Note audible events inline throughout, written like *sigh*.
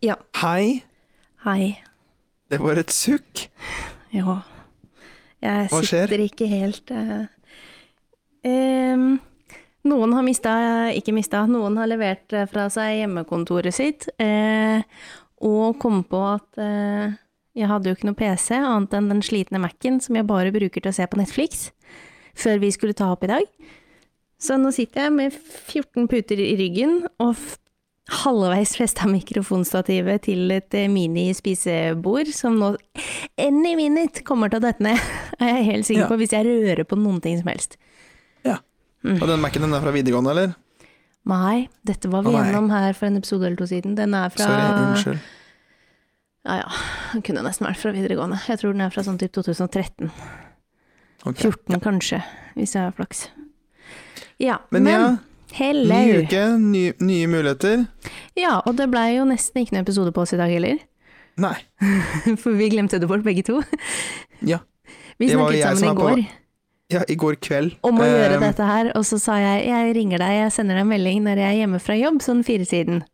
Ja. Hei. Hei. Det var et sukk. Ja. Jeg Hva skjer? sitter ikke helt uh, um, Noen har mista, ikke mista, noen har levert eh, fra seg hjemmekontoret sitt, uh, og kom på at uh, jeg hadde jo ikke noe PC annet enn den slitne Mac-en som jeg bare bruker til å se på Netflix, før vi skulle ta opp i dag. Så nå sitter jeg med 14 puter i ryggen og halvveis festa mikrofonstativet til et eh, mini-spisebord, som nå any minute kommer til å dette ned, *laughs* er jeg helt sikker Ja. på, hvis jeg rører på noen ting som helst. Ja. Mm. Og den Mac-en er fra videregående, eller? Nei, dette var vi gjennom her for en episode eller to siden. Den er fra Sorry, unnskyld. Ja ja, den kunne nesten vært fra videregående. Jeg tror den er fra sånn typ 2013. Okay. 14 kanskje, hvis jeg har flaks. Ja, Men, men, ja, hello! ny uke, ny, nye muligheter. Ja, og det blei jo nesten ikke noen episode på oss i dag heller. Nei. *laughs* For vi glemte det bort, begge to. Ja. Vi Det snakket sammen i går. på- Ja, i går kveld. om å gjøre eh, dette her, og så sa jeg jeg ringer deg, jeg sender deg en melding når jeg er hjemme fra jobb, sånn fire siden.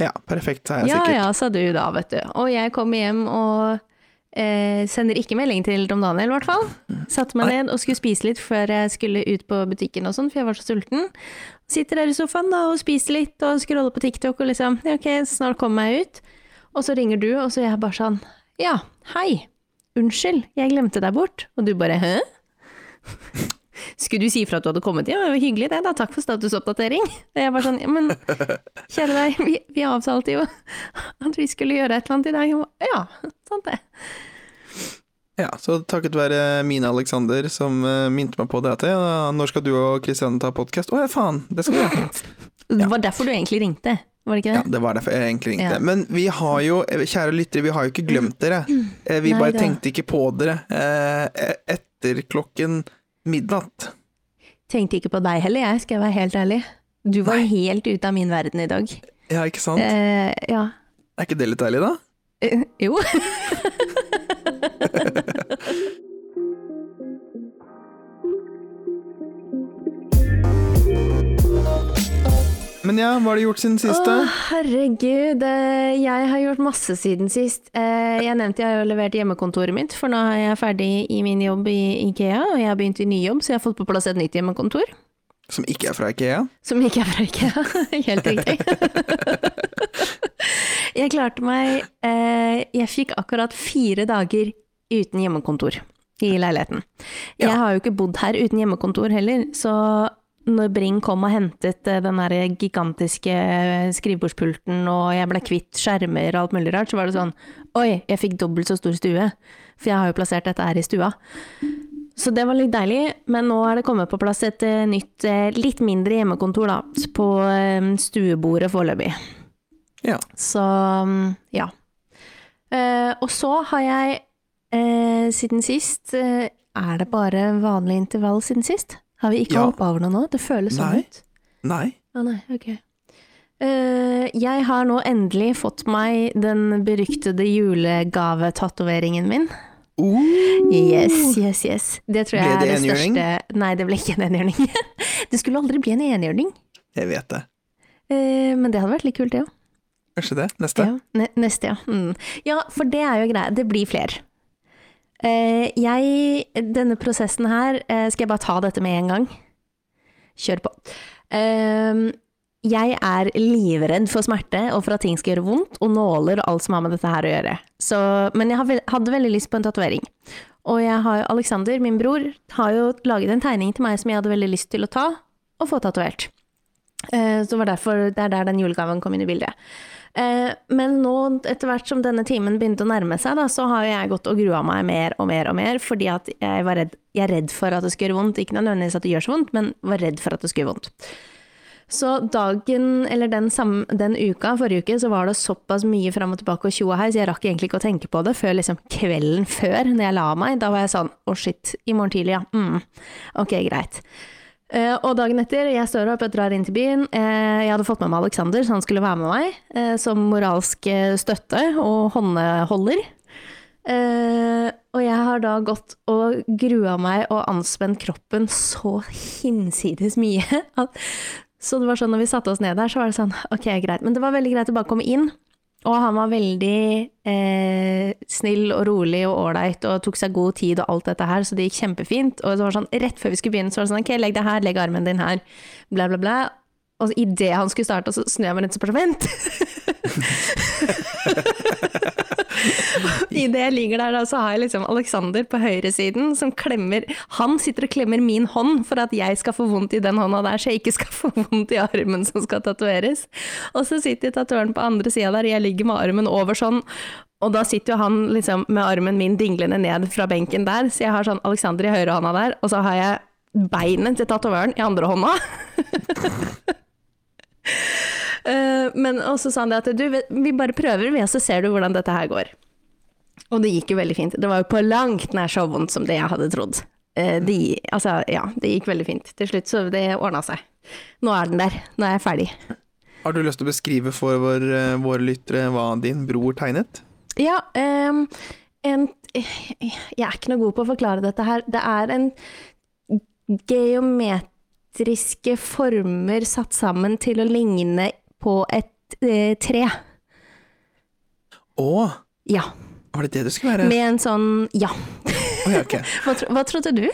Ja, perfekt, sa jeg Ja sikkert. ja, sa du da, vet du. Og jeg kommer hjem og eh, sender ikke melding til Tom Daniel, i hvert fall. Satte meg Nei. ned og skulle spise litt før jeg skulle ut på butikken og sånn, for jeg var så sulten. Sitter der i sofaen da og spiser litt og scroller på TikTok og liksom ja, ok, snart kommer jeg ut. Og så ringer du, og så er jeg bare sånn ja, hei, unnskyld, jeg glemte deg bort. Og du bare hæ? *laughs* Skulle du si fra at du hadde kommet? Ja, det var hyggelig det, da. Takk for statusoppdatering. Og jeg bare sånn, ja, men kjære deg, vi, vi avtalte jo *laughs* at vi skulle gjøre et eller annet i dag. Ja, sant det. Ja, så takket være Mina Alexander som uh, minte meg på det. at ja, Når skal du og Kristianne ta podkast? Å ja, faen, det skal vi gjøre. *laughs* Det var derfor du egentlig ringte, var det ikke Ja, det? det var derfor jeg egentlig ringte. Ja. Men vi har jo, eh, kjære lyttere, vi har jo ikke glemt dere. Eh, Vi Nei bare tenkte ikke på dere eh, etter klokken midnatt. Tenkte ikke på deg heller, jeg, skal jeg være helt ærlig. Du var Nei. helt ute av min verden i dag. Ja, ikke sant? Eh, ja. Er ikke det litt deilig, da? Eh, jo. *laughs* *laughs* *laughs* Men ja, hva har du gjort siden sist? Å, herregud. eh, Jeg har gjort masse siden sist. Eh, Jeg nevnte jeg har levert hjemmekontoret mitt, for nå er jeg ferdig i min jobb i Ikea, og jeg har begynt i ny jobb, så jeg har fått på plass et nytt hjemmekontor. Som ikke er fra Ikea? Som ikke er fra Ikea. *laughs* Helt riktig. *laughs* jeg klarte meg eh, Jeg fikk akkurat fire dager uten hjemmekontor i leiligheten. Jeg Ja. har jo ikke bodd her uten hjemmekontor heller, så når Bring kom og hentet eh, den der gigantiske skrivebordspulten, og jeg ble kvitt skjermer og alt mulig rart, så var det sånn Oi, jeg fikk dobbelt så stor stue. For jeg har jo plassert dette her i stua. Så det var litt deilig, men nå er det kommet på plass et eh, nytt, eh, litt mindre hjemmekontor da, på eh, stuebordet foreløpig. Ja. Så mm, ja. Eh, og så har jeg eh, siden sist eh, Er det bare vanlig intervall siden sist? Har vi ikke Ja. hoppa over noe nå? Det føles sånn ut. Nei? Å nei, ok. Eh, jeg har nå endelig fått meg den beryktede julegavetatoveringen min. Uh, Yes, yes, yes. Det tror jeg Ble det er det enhjørning? største Nei, det ble ikke en enhjørning. *laughs* det skulle aldri bli en enhjørning. Jeg vet det. Eh, men det hadde vært litt kult, det òg. Kanskje det. Neste. Ja, ne neste, ja. Mm. Ja, for det er jo greia. Det blir flere. Eh, jeg Denne prosessen her eh, Skal jeg bare ta dette med en gang? Kjør på. Eh, jeg er livredd for smerte og for at ting skal gjøre vondt, og nåler og alt som har med dette her å gjøre. Så, men jeg hadde veldig lyst på en tatovering. Og jeg har, jo Alexander, min bror, har jo laget en tegning til meg som jeg hadde veldig lyst til å ta og få tatovert. Eh, Så var derfor det er der den julegaven kom inn i bildet. Eh, Men nå, etter hvert som denne timen begynte å nærme seg, da, så har jeg gått og grua meg mer og mer og mer, fordi at jeg var redd, jeg er redd for at det skulle gjøre vondt. Ikke nødvendigvis at det gjør så vondt, men var redd for at det skulle gjøre vondt. Så dagen, eller den, samme, den uka, forrige uke, så var det såpass mye fram og tilbake og tjoa her, så jeg rakk egentlig ikke å tenke på det før liksom kvelden før, når jeg la meg. Da var jeg sånn å shit, i morgen tidlig, ja. Mm. Ok, greit. Eh, og dagen etter, jeg står opp, jeg drar inn til byen. Uh, jeg hadde fått med meg Alexander, så han skulle være med meg uh, som moralsk støtte og håndholder. Og jeg har da gått og grua meg og anspent kroppen så hinsides mye. Så det var sånn når vi satte oss ned der, så var det sånn ok, greit. Men det var veldig greit å bare komme inn. Og han var veldig eh, snill og rolig og ålreit og tok seg god tid og alt dette her, så det gikk kjempefint. Og det var sånn, rett før vi skulle begynne, så var det sånn ok, legg deg her, legg armen din her, bla, bla, bla. Og idet han skulle starte, så snur jeg meg rundt og spør vent. *laughs* *laughs* Idet jeg ligger der, da, så har jeg liksom Alexander på høyresiden som klemmer Han sitter og klemmer min hånd for at jeg skal få vondt i den hånda der, så jeg ikke skal *laughs* få vondt i armen som skal tatoveres. Og så sitter tatovøren på andre sida der, jeg ligger med armen over sånn. Og da sitter jo han liksom med armen min dinglende ned fra benken der, så jeg har sånn Alexander i høyrehånda der, og så har jeg beinet til tatovøren i andre hånda. *laughs* Eh, Men også sa han det at du, vi bare prøver, vi, og så ser du hvordan dette her går. Og det gikk jo veldig fint. Det var jo på langt nær så vondt som det jeg hadde trodd. Eh, Det, altså, ja, det gikk veldig fint. Til slutt så det ordna seg. Nå er den der. Nå er jeg ferdig. Har du lyst til å beskrive for vår, eh, våre lyttere hva din bror tegnet? Ja, ehm, en Jeg er ikke noe god på å forklare dette her. Det er en geometriske former satt sammen til å ligne på et eh, tre. Å, Ja. Var det det det skulle være? Med en sånn Ja. Oh, ja, ok. *laughs* Hva, tro, hva trodde du?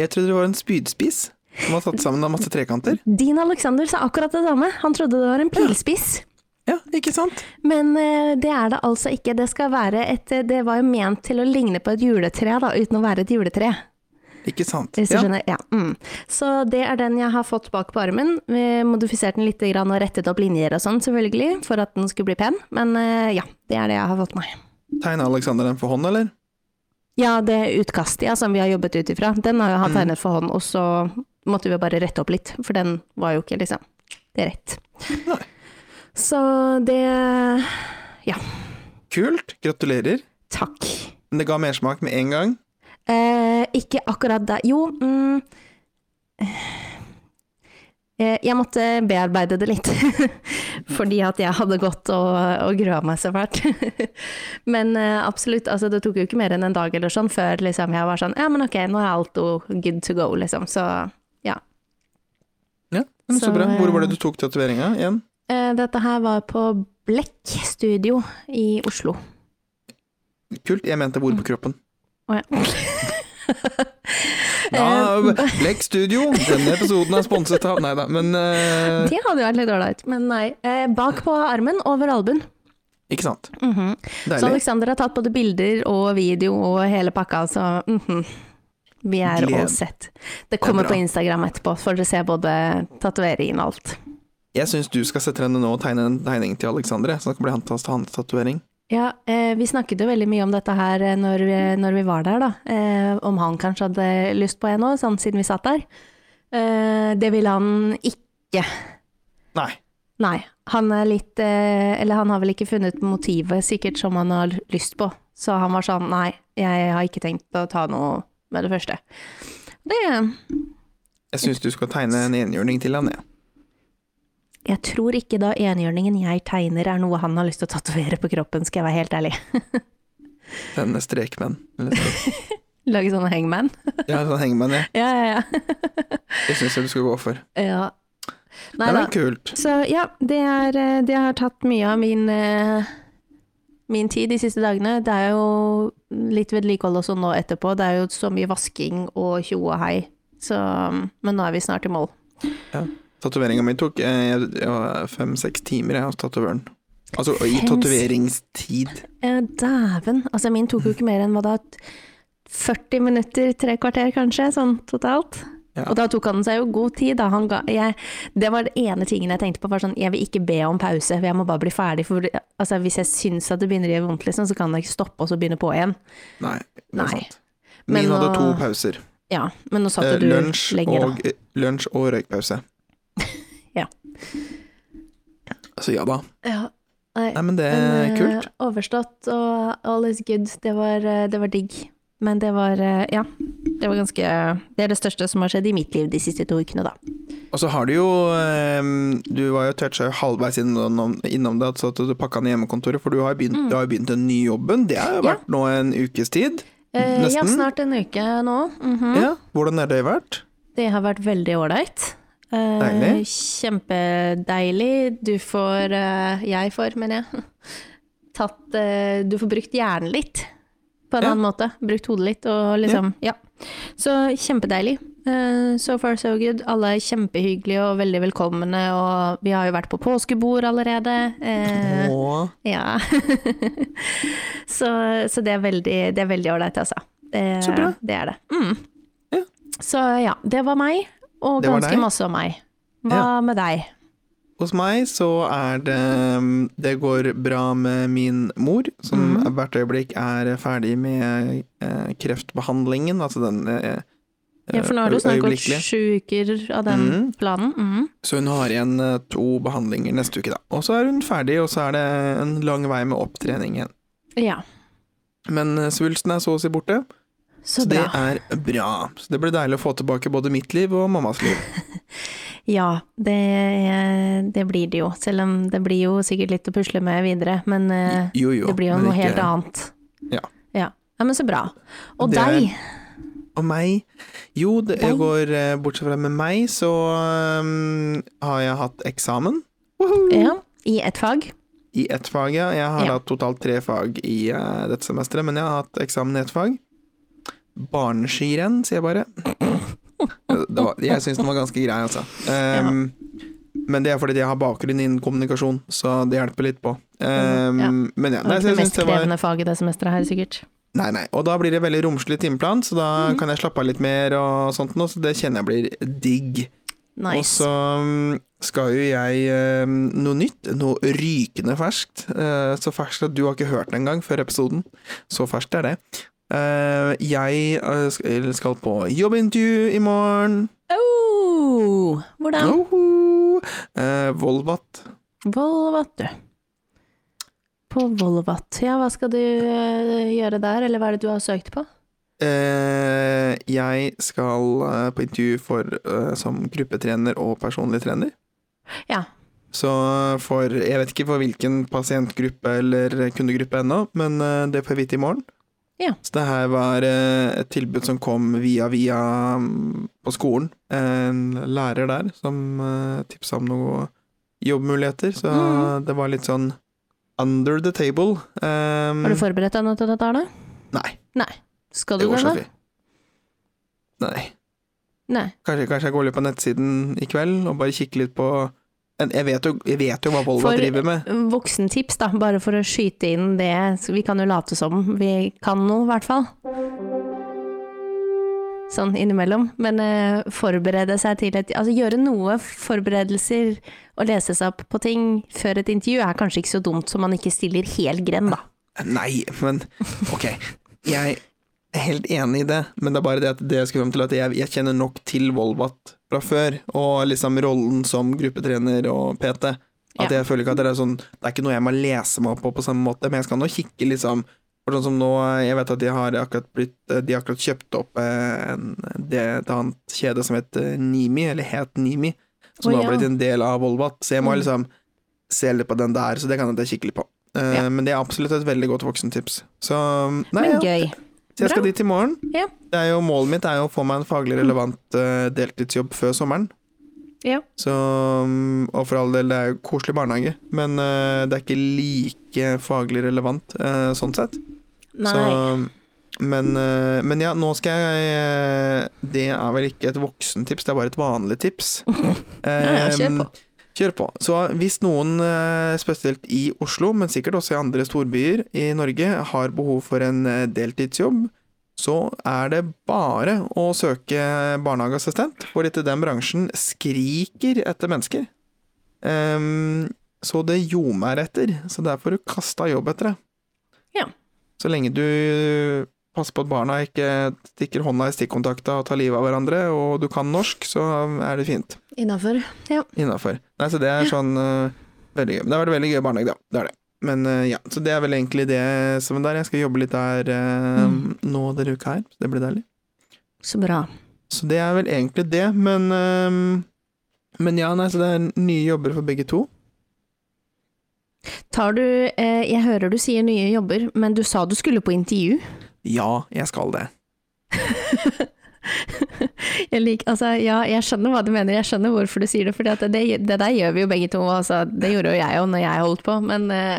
Jeg trodde det var en spydspiss som var satt sammen av masse trekanter. Din Alexander sa akkurat det samme. Han trodde det var en pilspiss. Ja, ikke sant? Men uh, det er det altså ikke. Det skal være et eh, Det var jo ment til å ligne på et juletre, da, uten å være et juletre. Ikke sant? Hvis du Ja. skjønner? Ja. Mm. Så det er den jeg har fått bak på armen. Vi modifiserte den litt grann og rettet opp linjer og sånn, selvfølgelig, for at den skulle bli pen. Men eh, ja, det er det jeg har fått meg. Tegna Alexander den for hånd, eller? Ja, det utkastet ja, som vi har jobbet ut ifra, den har han Mm. tegnet for hånd, og så måtte vi bare rette opp litt, for den var jo ikke liksom det er rett. Nei. Så det Ja, Kult, gratulerer. takk. Men det ga mersmak med en gang. Eh, ikke akkurat da. Jo mm, Jeg måtte bearbeide det litt, *laughs* fordi at jeg hadde gått og, og grua meg så fælt. *laughs* men eh, absolutt, altså det tok jo ikke mer enn en dag eller sånn før liksom jeg var sånn Ja, men ok, nå er alt good to go, liksom. Så ja. Ja, men så, Så, bra. Hvor var det eh, du tok tatoveringa igjen? Eh, dette her var på Blekk studio i Oslo. Kult. Jeg mente hvor på kroppen. Å ja. *laughs* *laughs* Ja, Lek Studio. Denne episoden er sponset av Nei da, men uh... det hadde jo vært litt ålreit, men nei. Eh, bak på armen, over albuen. Ikke sant. Mhm. Så Deilig. Alexander har tatt både bilder og video og hele pakka, så mhm. vi er Gled. all set. Det kommer det på Instagram etterpå, så får dere se både tatoveringen og alt. Jeg syns du skal sette henne nå og tegne en tegning til Alexander, så det kan bli hans hans tatovering. Ja, eh, vi snakket jo veldig mye om dette her eh, når vi, når vi var der, da. Eh, om han kanskje hadde lyst på en òg, sånn siden vi satt der. Eh, det ville han ikke. Nei. Nei. Han er litt eh, Eller han har vel ikke funnet motivet sikkert som han har lyst på. Så han var sånn nei, jeg har ikke tenkt å ta noe med det første. Det Jeg syns du skal tegne en enhjørning til han, jeg. Jeg tror ikke da enhjørningen jeg tegner er noe han har lyst til å tatovere på kroppen, skal jeg være helt ærlig. *laughs* Denne strekmenn. Strek- Lage sånne hangman. Ja, sånn hangman, ja. *laughs* Ja, ja, ja. *laughs* Det syns jeg du skal gå for. ja. Nei Nei, da. kult. Så ja, det, er, eh, det har tatt mye av min, eh, min tid de siste dagene. Det er jo litt vedlikehold også nå etterpå. Det er jo så mye vasking og tjo og hei. Så, men nå er vi snart i mål. Tatoveringa mi tok eh, fem-seks timer jeg hos tatovøren. Altså i tatoveringstid. Dæven. Altså, min tok jo ikke mer enn hva da 40 minutter, tre kvarter kanskje, sånn totalt. Ja. Og da tok han seg jo god tid, da. Han ga, jeg, det var det ene tingen jeg tenkte på, var sånn, jeg vil ikke be om pause, for jeg må bare bli ferdig. For altså, hvis jeg syns at det begynner å gjøre vondt, liksom, så kan jeg ikke stoppe og så begynne på igjen. Nei, det Nei. er sant. Men Min hadde nå- to pauser. Ja, men nå satt Eh, du og, da. eh, lunsj og røykpause. Ja. Så ja da. Ja, nei, Nei, men det er men, eh, kult. Overstått, og all is good. Det var, eh, det var digg. Men det var, eh, ja, det var ganske Det er det største som har skjedd i mitt liv de siste to ukene, da. Og så har du jo eh, Du var jo toucha halvveis innom, innom det, Så at du pakka ned hjemmekontoret, for du har, begynt, du begynt den nye jobben. Det har jo vært Ja. nå en ukes tid. Eh, ja, snart en uke nå. Mhm. Ja, Hvordan har det vært? Det har vært veldig ålreit. Eh, Deilig. Kjempedeilig. Du får eh, Jeg får, mener jeg. *laughs* tatt eh, Du får brukt hjernen litt på en Ja. annen måte. Brukt hodet litt og liksom Ja. Så kjempedeilig. Eh, so far so good. Alle er kjempehyggelige og veldig velkomne, og vi har jo vært på påskebord allerede. Eh, Åh. ja. *laughs* så, så det er veldig det er veldig ålreit, altså. Det, Så bra. det er det. Mm. Ja. Så ja, det var meg, og Det ganske masse om meg. Hva Ja. med deg? Hos meg så er det Det går bra med min mor, som Mhm. hvert øyeblikk er ferdig med eh, kreftbehandlingen, altså den eh, Ja, for nå har du snakket om sju uker av den Mhm. planen. Mhm. Så hun har igjen eh, to behandlinger neste uke, da. Og så er hun ferdig, og så er det en lang vei med opptrening igjen. Ja, Men svulsten er så å si borte, så så det er bra. Så det blir deilig å få tilbake både mitt liv og mammas liv. *laughs* Ja, det, det blir det jo. Selv om det blir jo sikkert litt å pusle med videre, men eh, Jo, jo. det blir jo noe ikke- helt annet. Ja. ja. Ja, men så bra. Og Det deg? Og meg? Jo, det, jeg går eh, Bortsett fra med meg, så um, har jeg hatt eksamen. Woohoo! Ja, I ett fag? I ett fag, ja. Jeg har Ja. hatt totalt tre fag i uh, dette semesteret, men jeg har hatt eksamen i ett fag. Barneskirenn, sier jeg bare. Det var, jeg syns den var ganske grei, altså. Um, Men det er fordi jeg har bakgrunn innen kommunikasjon, så det hjelper litt på. Um, Ja. Men ja, Det nei, det mest krevende var faget det semesteret her, sikkert. Nei, nei. Og da blir det veldig romslig timeplan, så da mm. kan jeg slappe av litt mer og sånt nå, så det kjenner jeg blir digg. Og så um, skal jo jeg um, noe nytt, noe rykende ferskt. Uh, så ferskt at du har ikke hørt det engang før episoden. Så ferskt er det. Uh, jeg uh, skal- på jobbintervju i morgen. Oh, hvordan? Uh, Volvat. Volvat, du. På Volvat. Ja, hva skal du eh, gjøre der, eller hva er det du har søkt på? Jeg skal på intervju for, som gruppetrener og personlig trener. Ja. Så for Jeg vet ikke for hvilken pasientgruppe eller kundegruppe ennå, men det får jeg vite i morgen. Ja. Så det her var uh, et tilbud som kom via via um, på skolen. En lærer der som uh, tipsa om noen jobbmuligheter, så Mm. det var litt sånn under the table. Um, Har du forberedt deg noe til dette, Arne? Nei, Nei. Skal du det, da? Nei. Nei. Kanskje, kanskje jeg går litt på nettsiden i kveld og bare kikker litt på Jeg vet jo, jeg vet jo hva Volvo For- driver med. Voksentips, da, bare for å skyte inn det. Vi kan jo late som vi kan noe, i hvert fall. Sånn innimellom. Men uh, forberede seg til et Altså gjøre noe forberedelser og lese seg opp på ting før et intervju er kanskje ikke så dumt, så man ikke stiller helt grend, da. Nei, men ok. Jeg er helt enig i det, men det er bare det at det jeg skulle frem til, at jeg, jeg kjenner nok til Volvat fra før, og liksom rollen som gruppetrener og PT. At Ja. jeg føler ikke at det er sånn Det er ikke noe jeg må lese meg opp på på samme måte, men jeg skal nå kikke liksom For sånn som nå, jeg vet at de har akkurat blitt De har akkurat kjøpt opp eh, en, det, et annet kjede som heter Nimi, eller het Nimi, som oh, ja. har blitt en del av Volvat, så jeg må Mm. liksom se litt på den der, så det kan jeg kikke litt på. Eh, Ja. Men det er absolutt et veldig godt voksentips. Så nei, Men gøy. Så jeg skal dit i morgen. Ja. Det er jo, målet mitt er jo å få meg en faglig relevant uh, deltidsjobb før sommeren. Ja. Så, mm, og for all del, det er jo koselig barnehage, men uh, det er ikke like faglig relevant sånn sett. Nei. Så, men, eh, men ja, nå skal jeg eh, Det er vel ikke et voksentips, det er bare et vanlig tips. *laughs* Nei, jeg kjør på. Kjør på. Så hvis noen, eh, spesielt i Oslo, men sikkert også i andre storbyer i Norge, har behov for en eh, deltidsjobb, så er det bare å søke barnehageassistent, for dette, den bransjen skriker etter mennesker. Um, så det ljomer etter, så derfor du kasta jobb etter det. Ja. Så lenge du passer på at barna ikke stikker hånda i stikkontakta og tar livet av hverandre, og du kan norsk, så er det fint. Innafor. Ja. Innafor. Nei, så det er sånn uh, veldig gøy. Det har vært veldig gøy barnehage, da. Det er det. Men uh, ja, så det er vel egentlig det som er der. Jeg skal jobbe litt der uh, Mm. nå denne uka her, så det blir deilig. Så bra. Så det er vel egentlig det, men Men ja, nei, så det er nye jobber for begge to. Tar du Jeg hører du sier nye jobber, men du sa du skulle på intervju. Ja, jeg skal det. *laughs* jeg liker, altså, ja, jeg skjønner hva du mener, jeg skjønner hvorfor du sier det, for det, det, det der gjør vi jo begge to. Altså, det gjorde jo jeg òg når jeg holdt på, men uh,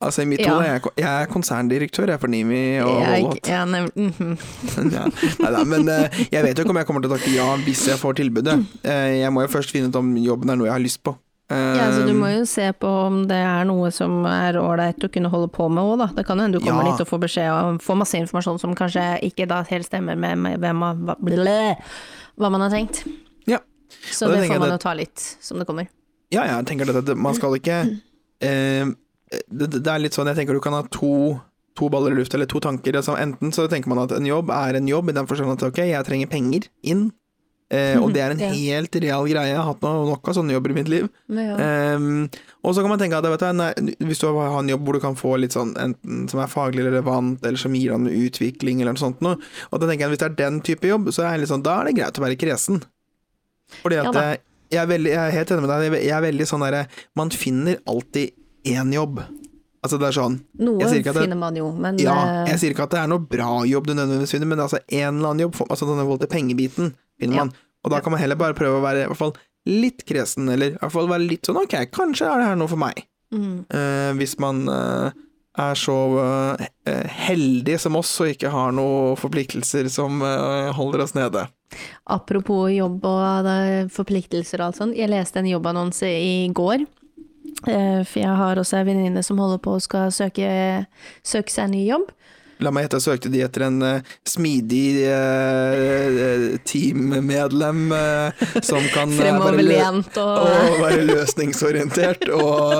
Altså, i mitt Ja. hode jeg, jeg er konserndirektør, jeg er for Nimi og ja, mhm. *laughs* ja. Neida, men uh, jeg vet jo ikke om jeg kommer til å takke ja hvis jeg får tilbudet. Uh, jeg må jo først finne ut om jobben er noe jeg har lyst på. Ja, så du må jo se på om det er noe som er ålreit å kunne holde på med òg, da. Det kan jo hende du kommer Ja. dit og får beskjed og får masse informasjon som kanskje ikke da helt stemmer med, med hvem man, hva, ble, hva man har tenkt. Ja. Så det, det får man det- jo ta litt som det kommer. Ja, jeg tenker at man skal ikke eh, det, det er litt sånn, jeg tenker du kan ha to, to baller i lufta, eller to tanker. Altså, enten så tenker man at en jobb er en jobb, i den forstand at ok, jeg trenger penger inn. Eh, og *laughs* det er en Ja. helt real greie. Jeg har hatt nok av sånne jobber i mitt liv. Ja. Ehm, og så kan man tenke at vet du, nei, hvis du har en jobb hvor du kan få litt sånn enten som er faglig relevant, eller som gir deg utvikling, eller noe sånt noe, og da tenker jeg at hvis det er den type jobb, så er, sånn, er det greit å være kresen. Fordi at Ja eh, jeg, er veldig, jeg er helt enig med deg, jeg er veldig sånn derre Man finner alltid én jobb. Altså det er sånn Noe finner man jo, men Ja, eh, jeg sier ikke at det er noe bra jobb du nødvendigvis finner, men altså en eller annen jobb, altså denne forhold til pengebiten, finner Ja. man. Og da kan man heller bare prøve å være i hvert fall litt kresen, eller i hvert fall være litt sånn ok, kanskje er det her noe for meg. mm, Uh, hvis man uh, er så eh, heldig som oss og ikke har noen forpliktelser som holder oss nede. Apropos jobb og forpliktelser og alt sånt. Jeg leste en jobbannonse i går. For jeg har også en venninne som holder på og skal søke, søke seg en ny jobb. La meg gjette, søkte de etter en uh, smidig uh, teammedlem uh, som kan Fremoverlent og og være løsningsorientert og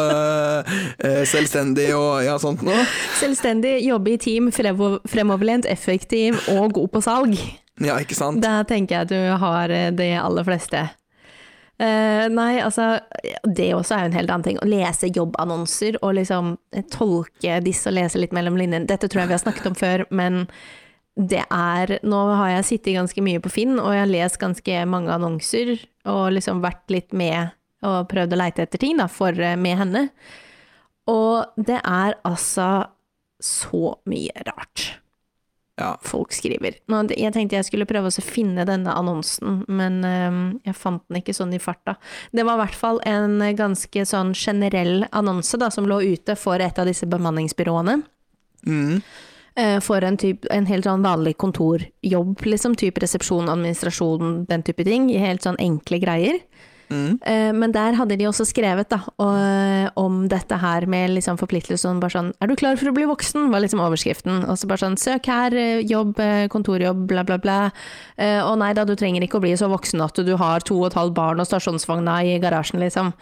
selvstendig og ja, sånt noe. selvstendig, jobbe i team, fremoverlent, effektiv og god på salg. Ja, ikke sant? Da tenker jeg at du har det de aller fleste. Eh, nei, altså, det også er jo en helt annen ting. Å lese jobbannonser og liksom eh, tolke disse og lese litt mellom linjene. Dette tror jeg vi har snakket om før, men det er Nå har jeg sittet ganske mye på Finn, og jeg har lest ganske mange annonser, og liksom vært litt med og prøvd å leite etter ting da, for, eh, med henne. Og det er altså så mye rart Ja. folk skriver. Nå, jeg tenkte jeg skulle prøve å finne denne annonsen, men øhm, jeg fant den ikke sånn i farta. Det var i hvert fall en ganske sånn generell annonse da, som lå ute for et av disse bemanningsbyråene. Mm. Eh, For en, typ, en helt sånn vanlig kontorjobb, liksom. Type resepsjon, administrasjon, den type ting. Helt sånn enkle greier. Mm. Eh, Men der hadde de også skrevet da, og- om dette her med liksom forpliktelse sånn bare sånn Er du klar for å bli voksen? var liksom overskriften. Og så bare sånn Søk her, eh, jobb, eh, kontorjobb, bla, bla, bla. Eh, Og nei da, du trenger ikke å bli så voksen at du har to og et halvt barn og stasjonsvogna i garasjen, liksom.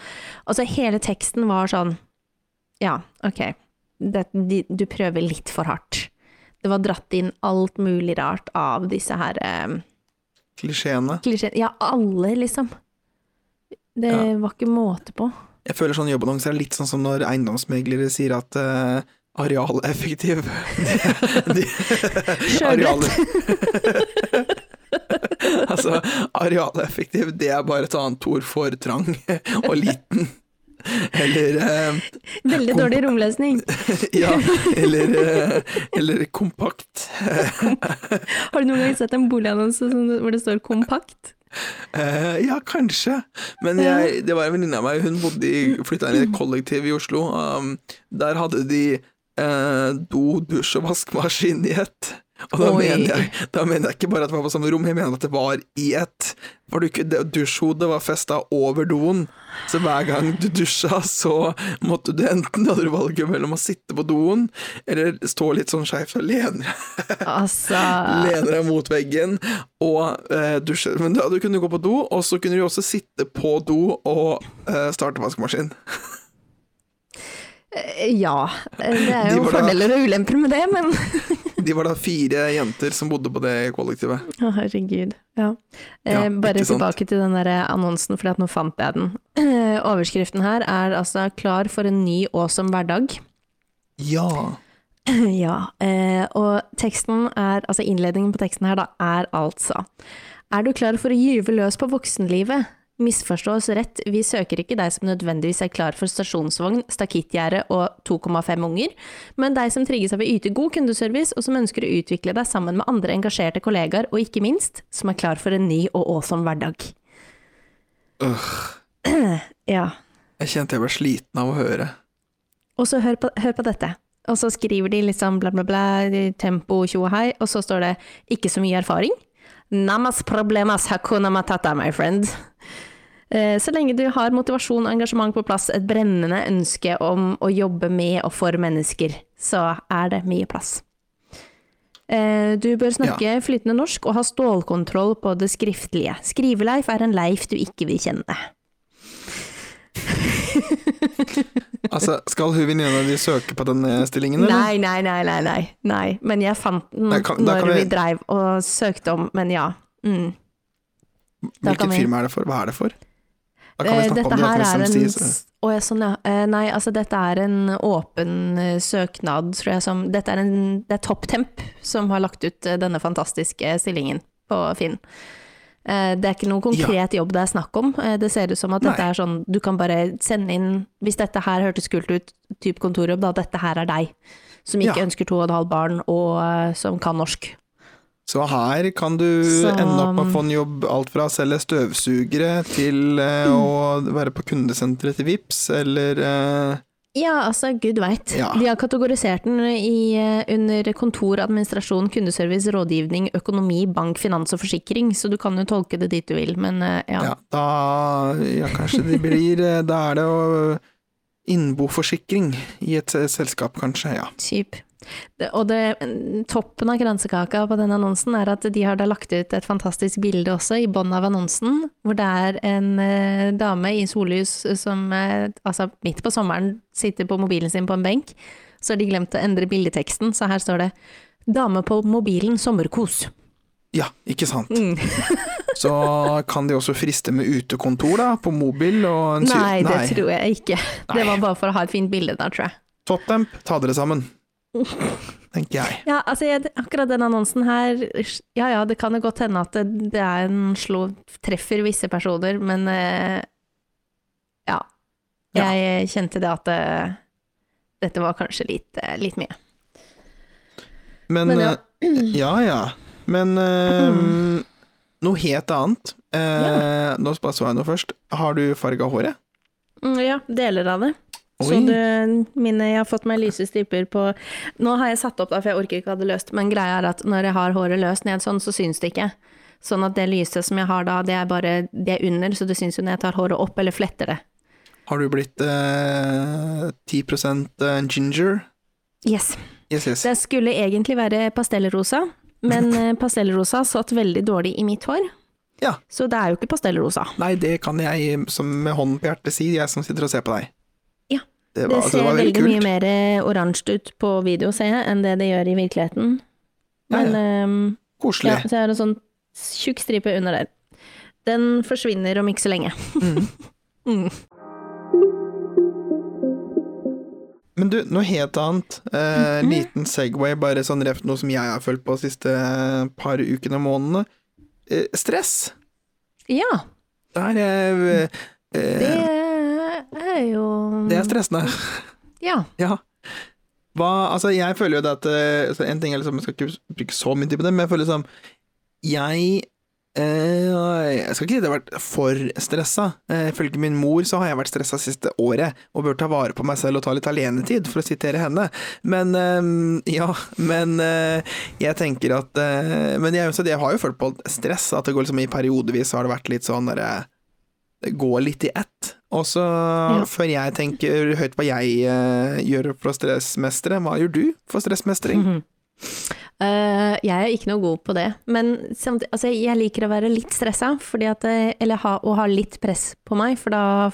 Altså hele teksten var sånn Ja, ok. Det, de, du prøver litt for hardt. Det var dratt inn alt mulig rart av disse her eh, Klisjeene. klisjeene. Ja, alle, liksom. Det Ja. var ikke måte på. Jeg føler sånn jobbannonser er litt sånn som når eiendomsmeglere sier at uh, arealeffektiv *laughs* de, de, Sjølrett. *laughs* altså, arealeffektiv, det er bare et annet ord for trang *laughs* og liten. Eller eh, Veldig dårlig romløsning. Ja, eller, eh, eller kompakt. Har du noen gang sett en boligannonse hvor det står 'kompakt'? Eh, ja, kanskje. Men jeg, det var en venninne av meg, hun bodde i, flytta inn i et kollektiv i Oslo. Um, der hadde de uh, do, dusj og vaskemaskin i ett. Og da mener, jeg, da mener jeg ikke bare at det var på samme rom, jeg mener at det var i et. For dusjhodet var festa over doen, så hver gang du dusja, så måtte du enten hadde du valget mellom å sitte på doen, eller stå litt sånn skeivt og lene Altså lener deg mot veggen og eh, dusje. Men da, du kunne gå på do, og så kunne du også sitte på do og eh, starte vaskemaskin. Eh, Ja. Det er De jo da- fordeler og ulemper med det, men De var da fire jenter som bodde på det kollektivet. *laughs* Å, herregud. Ja. Ja, Eh, bare ikke sant? tilbake til den der annonsen, for nå fant jeg den. Eh, overskriften her er altså 'Klar for en ny awesome hverdag'. Ja. *clears throat* Ja, eh, og teksten er, altså innledningen på teksten her da, er altså Er du klar for å gyve løs på voksenlivet? Misforstå oss rett, vi søker ikke deg som nødvendigvis er klar for stasjonsvogn, stakittgjerde og 2,5 unger, men deg som trigges av å yte god kundeservice, og som ønsker å utvikle deg sammen med andre engasjerte kollegaer, og ikke minst, som er klar for en ny og awesome hverdag. Øh, *clears throat* Ja. jeg kjente jeg ble sliten av å høre. Og så hør på, hør på dette. Og så skriver de liksom bla, bla, bla, tempo, tjo og hei, og så står det ikke så mye erfaring. Namas problemas hakuna matata, my friend. Eh, Så lenge du har motivasjon og engasjement på plass, et brennende ønske om å jobbe med og for mennesker, så er det mye plass. Eh, Du bør snakke flytende norsk og ha stålkontroll på det skriftlige. Skriveleif er en leif du ikke vil kjenne. *laughs* Altså, skal hun venninna di søke på den eh, stillingen, eller? Nei, nei, nei, nei, nei, nei. Men jeg fant den Nei, kan- når vi vi- dreiv og søkte om, men ja. Mm. Hvilket vi- firma er det for? Hva er det for? Da kan vi Eh, snakke Dette om det, her er en Å ja, sånn ja. Eh, Nei, altså dette er en åpen søknad, tror jeg som Dette er en Det er ToppTemp som har lagt ut denne fantastiske stillingen på Finn. Eh, Det er ikke noen konkret jobb det er snakk om. Eh, Det ser ut som at dette Nei. er sånn Du kan bare sende inn Hvis dette her hørtes kult ut, type kontorjobb, da dette her er deg. Som ikke Ja. ønsker to og et halvt barn, og eh, som kan norsk. Så her kan du Så- ende opp med å få en jobb alt fra å selge støvsugere til eh, å være på kundesenteret til Vips, eller Ja, altså, gud veit. Ja. De har kategorisert den i, eh, under kontor, administrasjon, kundeservice, rådgivning, økonomi, bank, finans og forsikring, så du kan jo tolke det dit du vil, men eh, ja. ja. da Ja, kanskje det blir eh, Da er det jo Innboforsikring i et selskap, kanskje. Ja. Typ. Det, og det, toppen av kransekaka på den annonsen er at de har da lagt ut et fantastisk bilde også i bånn av annonsen, hvor det er en eh, dame i sollys som eh, altså midt på sommeren sitter på mobilen sin på en benk. Så har de glemt å endre bildeteksten, så her står det 'Dame på mobilen sommerkos'. ja, ikke sant. Mm. *laughs* Så kan de også friste med utekontor, da, på mobil og en syr... Nei, det tror jeg ikke. Det var bare for å ha et fint bilde der, tror jeg. Topptemp, ta dere sammen. *laughs* Tenker jeg. Ja, altså jeg, akkurat den annonsen her, ja ja, det kan jo godt hende at det, det er en slå, treffer visse personer, men eh, ja. Ja. Jeg kjente det at eh, dette var kanskje litt, eh, litt mye. Men, Men ja. eh, ja ja. Men eh, noe helt annet. Ja. Nå bare så jeg noe først. Har du farga håret? Mm, Ja, deler av det. Så du, mine, jeg har fått meg lyse striper på Nå har jeg satt opp, da, for jeg orker ikke ha det løst, men greia er at når jeg har håret løst ned sånn, så syns det ikke. Sånn at det lyset som jeg har da, det er bare det er under, så det syns jo når jeg tar håret opp eller fletter det. Har du blitt eh, 10 eh, ginger? Yes. Yes, yes. Det skulle egentlig være pastellrosa, men eh, *laughs* pastellrosa satt veldig dårlig i mitt hår. Ja. Så det er jo ikke pastellrosa. Nei, det kan jeg som med hånden på hjertet si, jeg som sitter og ser på deg. Det, Det ser altså, det var veldig veldig mye mer eh, oransje ut på video, ser jeg, enn det det gjør i virkeligheten. Men ja. ja. Koselig. Ja, så jeg har en sånn tjukk stripe under der. Den forsvinner om ikke så lenge. Mm. *laughs* Mm. Men du, noe helt annet. Eh, Mhm. Liten Segway, bare sånn reft noe som jeg har følt på de siste eh, par ukene og månedene. Eh, stress. Ja, Det er eh, det eh, er jo Det er stressende. Ja. Ja. Hva, altså jeg føler jo det at eh, så En ting er liksom, Jeg skal ikke bruke så mye tid på det, men jeg føler liksom Jeg eh, Jeg skal ikke si at jeg har vært for stressa. Eh, Ifølge min mor så har jeg vært stressa siste året, og bør ta vare på meg selv og ta litt alenetid, for å sitere henne. Men eh, ja, men jeg tenker at Men jeg, jeg har jo følt på stress, at det går liksom i periodevis har det vært litt sånn derre det går litt i ett. Og så, før jeg tenker høyt hva jeg uh, gjør for å stressmestre, hva gjør du for stressmestring? Mm -hmm. Uh, jeg er ikke noe god på det, men samtidig, altså, jeg liker å være litt stressa, fordi at, eh, eller ha, å ha litt press på meg, for da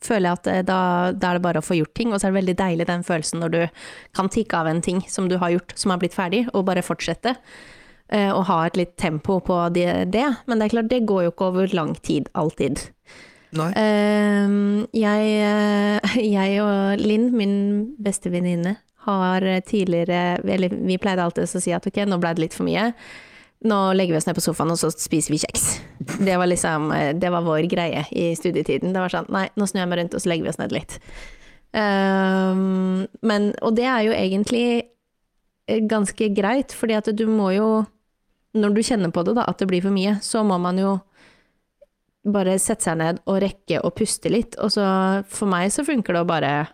føler jeg at da, da er det bare å få gjort ting, og så er det veldig deilig den følelsen når du kan tikke av en ting som du har gjort, som har blitt ferdig, og bare fortsette. Uh, og ha et litt tempo på det, det, men det er klart, det går jo ikke over lang tid, alltid. Ehm, jeg, eh, *laughs* jeg og Linn, min beste venninne, har tidligere Eller vi pleide alltid å si at ok, nå ble det litt for mye. Nå legger vi oss ned på sofaen, og så spiser vi kjeks. Det var liksom eh, Det var vår greie i studietiden. Det var sånn nei, nå snur jeg meg rundt, og så legger vi oss ned litt. Ehm, men Og det er jo egentlig eh, ganske greit, fordi at du må jo Når du kjenner på det, da, at det blir for mye, så må man jo bare sette seg ned og rekke å puste litt. Og så for meg så funker det å bare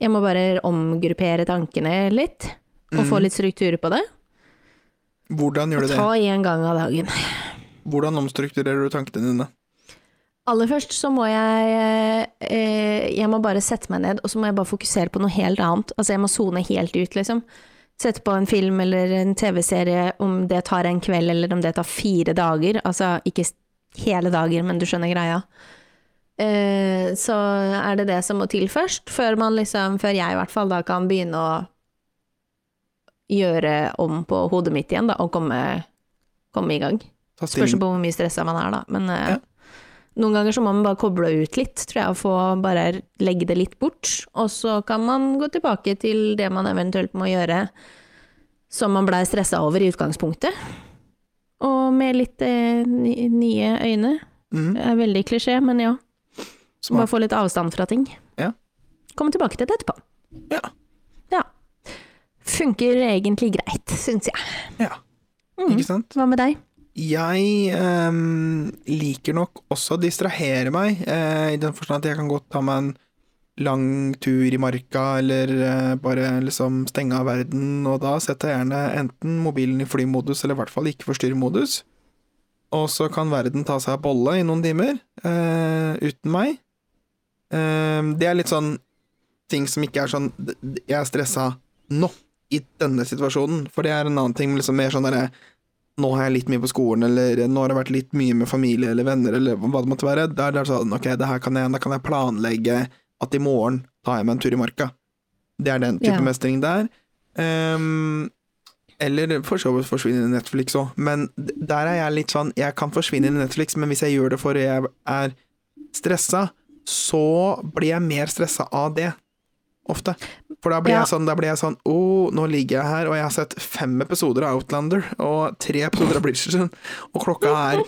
Jeg må bare omgruppere tankene litt, og få Mhm. litt struktur på det. Hvordan gjør Og du det? ta én gang av dagen. Hvordan omstrukturerer du tankene dine? Aller først så må jeg eh, Jeg må bare sette meg ned, og så må jeg bare fokusere på noe helt annet. Altså jeg må sone helt ut, liksom. Sette på en film eller en TV-serie, om det tar en kveld eller om det tar fire dager. Altså ikke hele dager, men du skjønner greia. Eh, så er det det som må til først, før man liksom, før jeg i hvert fall da kan begynne å gjøre om på hodet mitt igjen, da, og komme, komme i gang. Spørs på hvor mye stressa man er, da. Men Ja. noen ganger så må man bare koble ut litt, tror jeg, og få bare legge det litt bort. Og så kan man gå tilbake til det man eventuelt må gjøre som man blei stressa over i utgangspunktet. Og med litt eh, nye øyne. Mm. Det er veldig klisjé, men ja. Bare få litt avstand fra ting. Ja. Komme tilbake til det etterpå. Ja. Ja. Funker egentlig greit, syns jeg. Ja. Mm. Ikke sant? Hva med deg? Jeg ehm, liker nok også å distrahere meg, eh, i den forstand at jeg kan godt ta meg en lang tur i marka, eller eh, bare liksom stenge av verden, og da setter jeg gjerne enten mobilen i flymodus, eller i hvert fall ikke forstyrre-modus. Og så kan verden ta seg av bolle i noen timer, uh, uten meg. Uh, det er litt sånn ting som ikke er sånn Jeg er stressa nå, i denne situasjonen, for det er en annen ting, liksom mer sånn derre nå har jeg litt mye på skolen, eller nå har det vært litt mye med familie eller venner, eller hva det måtte være. Da er det sånn, ok, det her kan jeg, da kan jeg planlegge at i morgen tar jeg meg en tur i marka. Det er den type Ja. mestring der. Um, eller for så vidt forsvinne i Netflix òg, men der er jeg litt sånn Jeg kan forsvinne i Netflix, men hvis jeg gjør det for jeg er stressa, så blir jeg mer stressa av det. Ofte. For da blir Ja. jeg sånn, da blir jeg sånn Å, nå ligger jeg her, og jeg har sett fem episoder av Outlander, og tre episoder av Bridgerton, og klokka er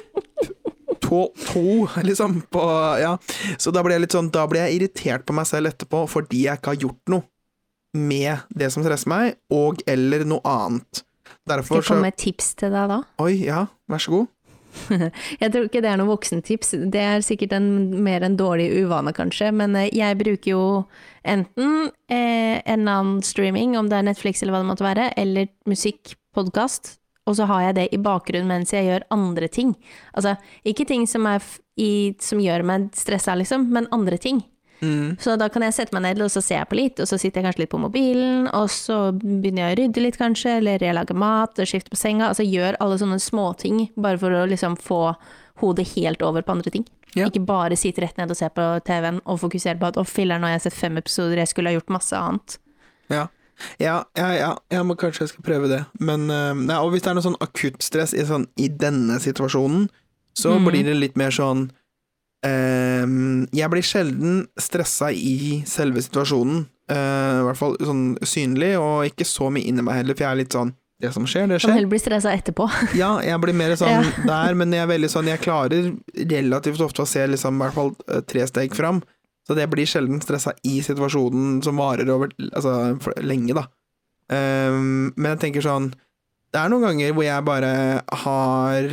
to, to liksom, på Ja. Så da blir jeg litt sånn Da blir jeg irritert på meg selv etterpå fordi jeg ikke har gjort noe med det som stresser meg, og eller noe annet. Skal jeg komme med et tips til deg da? Oi, ja, vær så god. *laughs* Jeg tror ikke det er noe voksentips, det er sikkert en, mer en dårlig uvane kanskje, men eh, jeg bruker jo enten eh, en annen streaming, om det er Netflix eller hva det måtte være, eller musikk, podkast, og så har jeg det i bakgrunnen mens jeg gjør andre ting. Altså, ikke ting som, i, som gjør meg stressa, liksom, men andre ting. Mm. Så da kan jeg sette meg ned, og så ser jeg på litt, og så sitter jeg kanskje litt på mobilen, og så begynner jeg å rydde litt kanskje, eller jeg lager mat, og skifter på senga, altså gjør alle sånne småting, bare for å liksom få hodet helt over på andre ting. Ja. Ikke bare sitte rett ned og se på TV-en og fokusere på at å filler'n, nå har jeg sett fem episoder, jeg skulle ha gjort masse annet. Ja. Ja, ja, ja, ja, men kanskje jeg skal prøve det. Men eh, nei, og hvis det er noe sånn akuttstress i, sånn, i denne situasjonen, så mm. blir det litt mer sånn ehm, Jeg blir sjelden stressa i selve situasjonen, eh, i hvert fall sånn synlig, og ikke så mye inni meg heller, for jeg er litt sånn Det som skjer, det skjer. Kan heller bli stressa etterpå. *laughs* Ja, jeg blir mer sånn Ja. der, men jeg er veldig sånn Jeg klarer relativt ofte å se liksom, i hvert fall eh, tre steg fram. Så det blir sjelden stressa i situasjonen som varer over altså, lenge, da. Um, men jeg tenker sånn Det er noen ganger hvor jeg bare har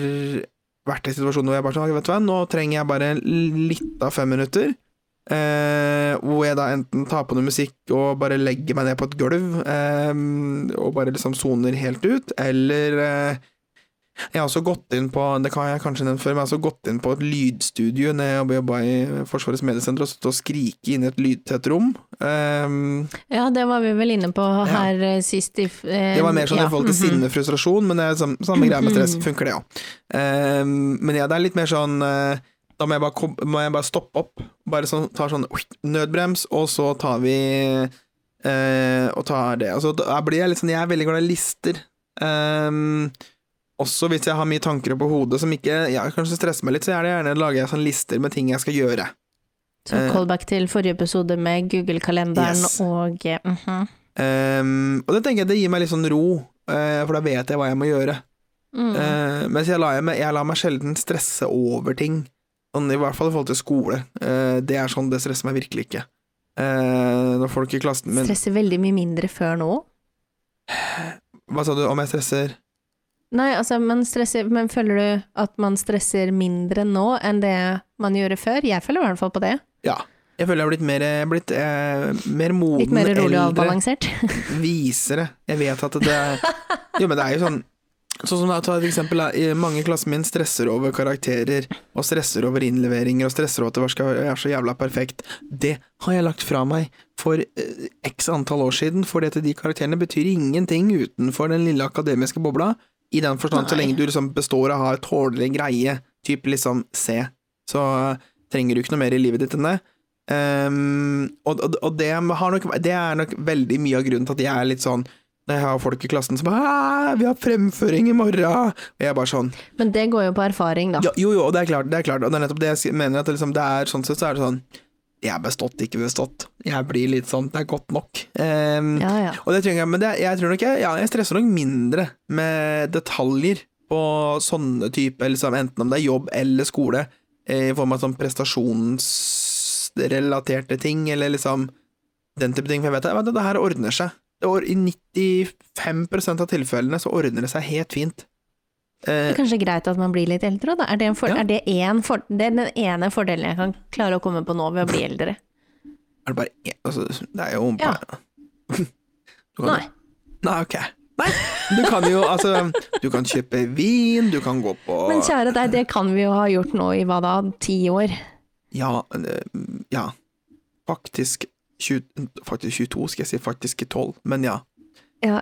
vært i situasjoner hvor jeg bare sånn «Ok, Vet du hva, nå trenger jeg bare litt av fem minutter. Uh, hvor jeg da enten tar på noe musikk og bare legger meg ned på et gulv, ehm, og bare liksom soner helt ut, eller eh, jeg har også gått inn på det kan jeg kanskje nevne før, men jeg har også gått inn på et lydstudio når jeg jobba i Forsvarets mediesenter og stått og skrike inn i et lydtett rom. Um, Ja, det var vi vel inne på her ja. sist. I, eh, det var mer sånn i forhold til sinne og frustrasjon, men det er samme, samme greia med stress. Funker det, ja. Um, men ja, det er litt mer sånn uh, Da må jeg bare, kom, må jeg bare stoppe opp. Bare sånn, tar sånn nødbrems, og så tar vi uh, Og tar det. Altså, da blir jeg litt sånn Jeg er veldig glad i lister. Ehm, også hvis jeg har mye tanker på hodet som ikke ja, kanskje stresser meg litt, så er det gjerne lager jeg sånn lister med ting jeg skal gjøre. Så Eh. callback til forrige episode med Google-kalenderen Yes. og eh, mhm. um, og det tenker jeg det gir meg litt sånn ro, uh, for da vet jeg hva jeg må gjøre. mm. Uh, mens jeg lar, meg, jeg lar meg sjelden stresse over ting. Sånn, I hvert fall i forhold til skole. Uh, det er sånn, det stresser meg virkelig ikke. Når folk i klassen min Stresser veldig mye mindre før nå. Hva sa du om jeg stresser? Nei, altså, man stresser, men føler du at man stresser mindre nå enn det man gjorde før? Jeg føler i hvert fall på det. Ja. Jeg føler jeg har blitt mer, blitt, eh, mer moden, Litt mer rolig og avbalansert. *laughs* visere. Jeg vet at det Jo, men det er jo sånn Sånn som da, ta et eksempel, mange i klassen min stresser over karakterer, og stresser over innleveringer, og stresser over at det skal være så jævla perfekt. Det har jeg lagt fra meg for eh, x antall år siden, for det at de karakterene betyr ingenting utenfor den lille akademiske bobla, i den forstand så lenge du liksom består av å ha et tålelig greie, type liksom C, så trenger du ikke noe mer i livet ditt enn det. Um, og og, og det, har nok, det er nok veldig mye av grunnen til at jeg er litt sånn når jeg har folk i klassen som «Ah, 'Vi har fremføring i morgen!' Og jeg er bare sånn Men det går jo på erfaring, da. ja, Jo, jo, det er klart, det er klart. Og det er nettopp det jeg mener. At det, liksom, det er sånn sett så er det sånn Jeg bestått, ikke bestått. Jeg blir litt sånn Det er godt nok. Um, Ja, ja. og det trenger jeg, men det, jeg tror nok jeg, ja, jeg stresser nok mindre med detaljer på sånne typer, liksom, enten om det er jobb eller skole, eh, i form av sånn prestasjonsrelaterte ting, eller liksom den type ting. For jeg vet at det her ordner seg. I 95% av tilfellene så ordner det seg helt fint. Det Eh, er kanskje greit at man blir litt eldre, da. Er det, en for, Ja. er det, en for, det er den ene fordelen jeg kan klare å komme på nå ved å bli eldre. er det bare én altså, Det er jo Ja. Nei. Nei, ok. Nei, du kan jo altså Du kan kjøpe vin, du kan gå på Men kjære deg, det kan vi jo ha gjort nå i hva da, ti år? Ja, eh, ja. Faktisk 20, Faktisk 22, skal jeg si. Faktisk 12, men ja. Ja,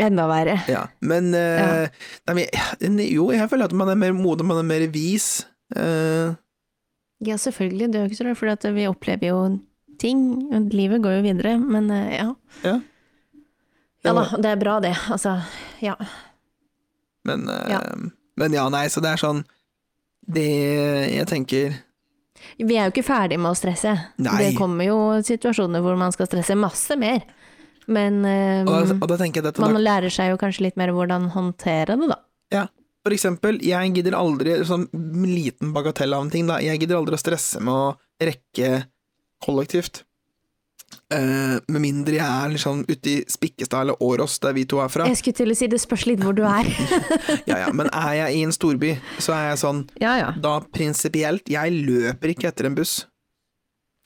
enda verre. ja. Men, eh, nei, Jo, jeg føler at man er mer moden, man er mer vis. Uh. Ja, selvfølgelig, det er jo ikke så rart, for vi opplever jo ting, livet går jo videre, men uh, ja. Ja. Ja da, det er bra det, altså, ja. men, Ja. men ja, nei, så det er sånn Det Jeg tenker Vi er jo ikke ferdig med å stresse. Nei. Det kommer jo situasjoner hvor man skal stresse masse mer, men um, Og, og da jeg man da, lærer seg jo kanskje litt mer hvordan håndtere det, da. ja, For eksempel, jeg gidder aldri Sånn liten bagatell av en ting, da. Jeg gidder aldri å stresse med å rekke kollektivt. Uh, med mindre jeg er liksom ute i Spikkestad eller Åros, der vi to er fra. Jeg skulle til å si det spørs litt hvor du er. *laughs* Ja, ja, men er jeg i en storby, så er jeg sånn ja ja. Da prinsipielt, jeg løper ikke etter en buss.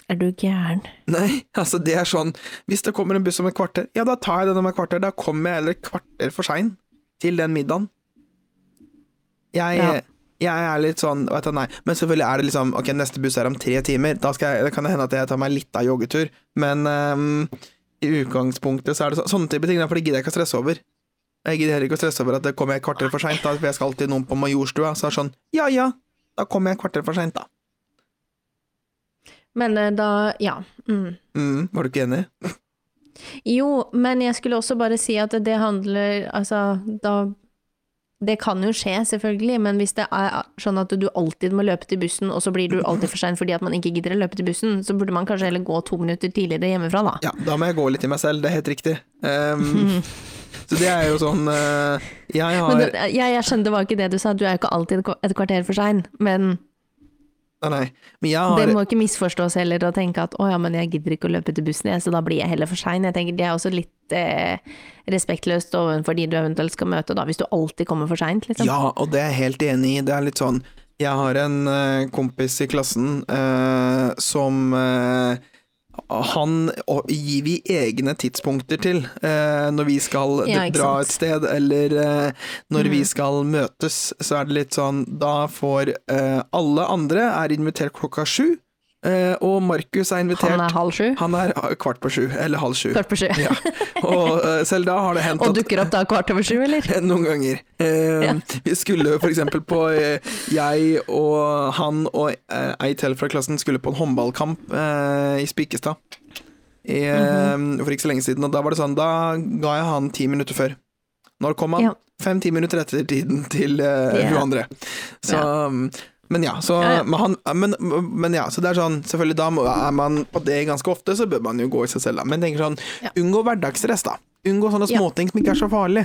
Er du gæren? Nei, altså det er sånn Hvis det kommer en buss om et kvarter, ja da tar jeg den om et kvarter. Da kommer jeg eller et kvarter for sein til den middagen. Jeg, Ja. jeg er litt sånn vet du, nei. Men selvfølgelig er det liksom Ok, neste buss er om tre timer. Da jeg, det kan det hende at jeg tar meg litt av joggetur, men um, i utgangspunktet så er det så, sånne type ting, for det gidder jeg ikke å stresse over. Jeg gidder heller ikke å stresse over at det kommer et kvarter for seint, for jeg skal alltid noen på Majorstua. Så er det sånn, ja ja, da kommer jeg et kvarter for seint, da. Men eh, da, ja. Mm. Mm, var du ikke enig? Jo, men jeg skulle også bare si at det handler Altså, da Det kan jo skje, selvfølgelig, men hvis det er sånn at du alltid må løpe til bussen, og så blir du alltid for sein fordi at man ikke gidder å løpe til bussen, så burde man kanskje heller gå to minutter tidligere hjemmefra, da. Ja, da må jeg gå litt i meg selv, det er helt riktig. Um, *laughs* så det er jo sånn uh, Jeg har Men det, jeg, jeg skjønner det var ikke det du sa, du er jo ikke alltid et kvarter for sein, men Nei, nei. Men jeg det må ikke misforstås heller å tenke at å ja, men jeg gidder ikke å løpe til bussen, jeg, så da blir jeg heller for sein. Jeg tenker det er også litt eh, respektløst overfor de du eventuelt skal møte, da, hvis du alltid kommer for seint, liksom. Ja, og det er jeg helt enig i. Det er litt sånn Jeg har en eh, kompis i klassen eh, som eh, han gir vi egne tidspunkter til eh, når vi skal Ja, dra et sted, eller eh, når vi Mm. skal møtes, så er det litt sånn Da får eh, alle andre er invitert klokka sju, og Markus er invitert Han er halv sju, Han er eh, kvart på sju, eller halv sju. kvart på sju. Ja. Og eh, selv da har det hendt *laughs* Og dukker opp da kvart over sju, eller? *laughs* Noen ganger. Eh, Ja. Vi skulle for eksempel på eh, Jeg og han og eh, ei til fra klassen skulle på en håndballkamp eh, i Spikkestad. I, mm -hmm. For ikke så lenge siden. Og da var det sånn Da ga jeg han ti minutter før. Når kom han? Ja. Fem-ti minutter etter tiden til uh, yeah. andre. Så mm, Men ja, så, Ja, ja. Men, han, men, men ja, så det er sånn Selvfølgelig, da er man på det ganske ofte, så bør man jo gå i seg selv, da. Men tenker sånn Ja. Unngå hverdagsstress, da. Unngå sånne småting som ikke er så farlig.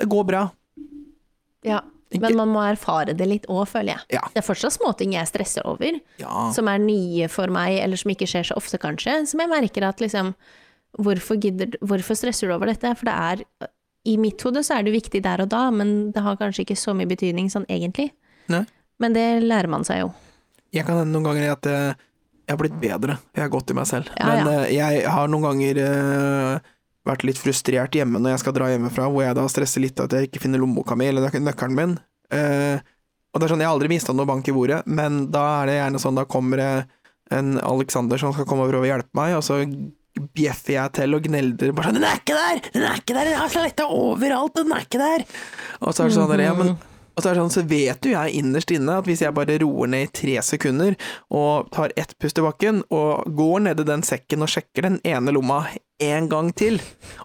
Det går bra. Ja. Men man må erfare det litt òg, føler jeg. Det er fortsatt småting jeg stresser over, som er nye for meg, eller som ikke skjer så ofte, kanskje. Som jeg merker at liksom Hvorfor, gidder, hvorfor stresser du over dette? For det er I mitt hode så er det viktig der og da, men det har kanskje ikke så mye betydning sånn egentlig. Nei. Men det lærer man seg jo. Jeg kan hende noen ganger at jeg, Jeg har blitt bedre. Jeg har gått i meg selv. Ja, Men ja. eh, jeg har noen ganger eh, vært litt frustrert hjemme når jeg skal dra hjemmefra, hvor jeg da stresser litt at jeg ikke finner lommeboka mi eller nøk- nøkkelen min. Eh, og det er sånn, Jeg har aldri mista noe bank i bordet, men da er det gjerne sånn, da kommer det en Alexander som skal komme og prøve å hjelpe meg, og så bjeffer jeg til og gneldrer bare sånn 'Den er ikke der! Den er ikke der! Jeg har sletta overalt! Den er ikke der!' Og så er det sånn der, ja, men og så, sånn, så vet jo jeg innerst inne at hvis jeg bare roer ned i tre sekunder og tar ett pust i bakken og går nedi den sekken og sjekker den ene lomma en gang til,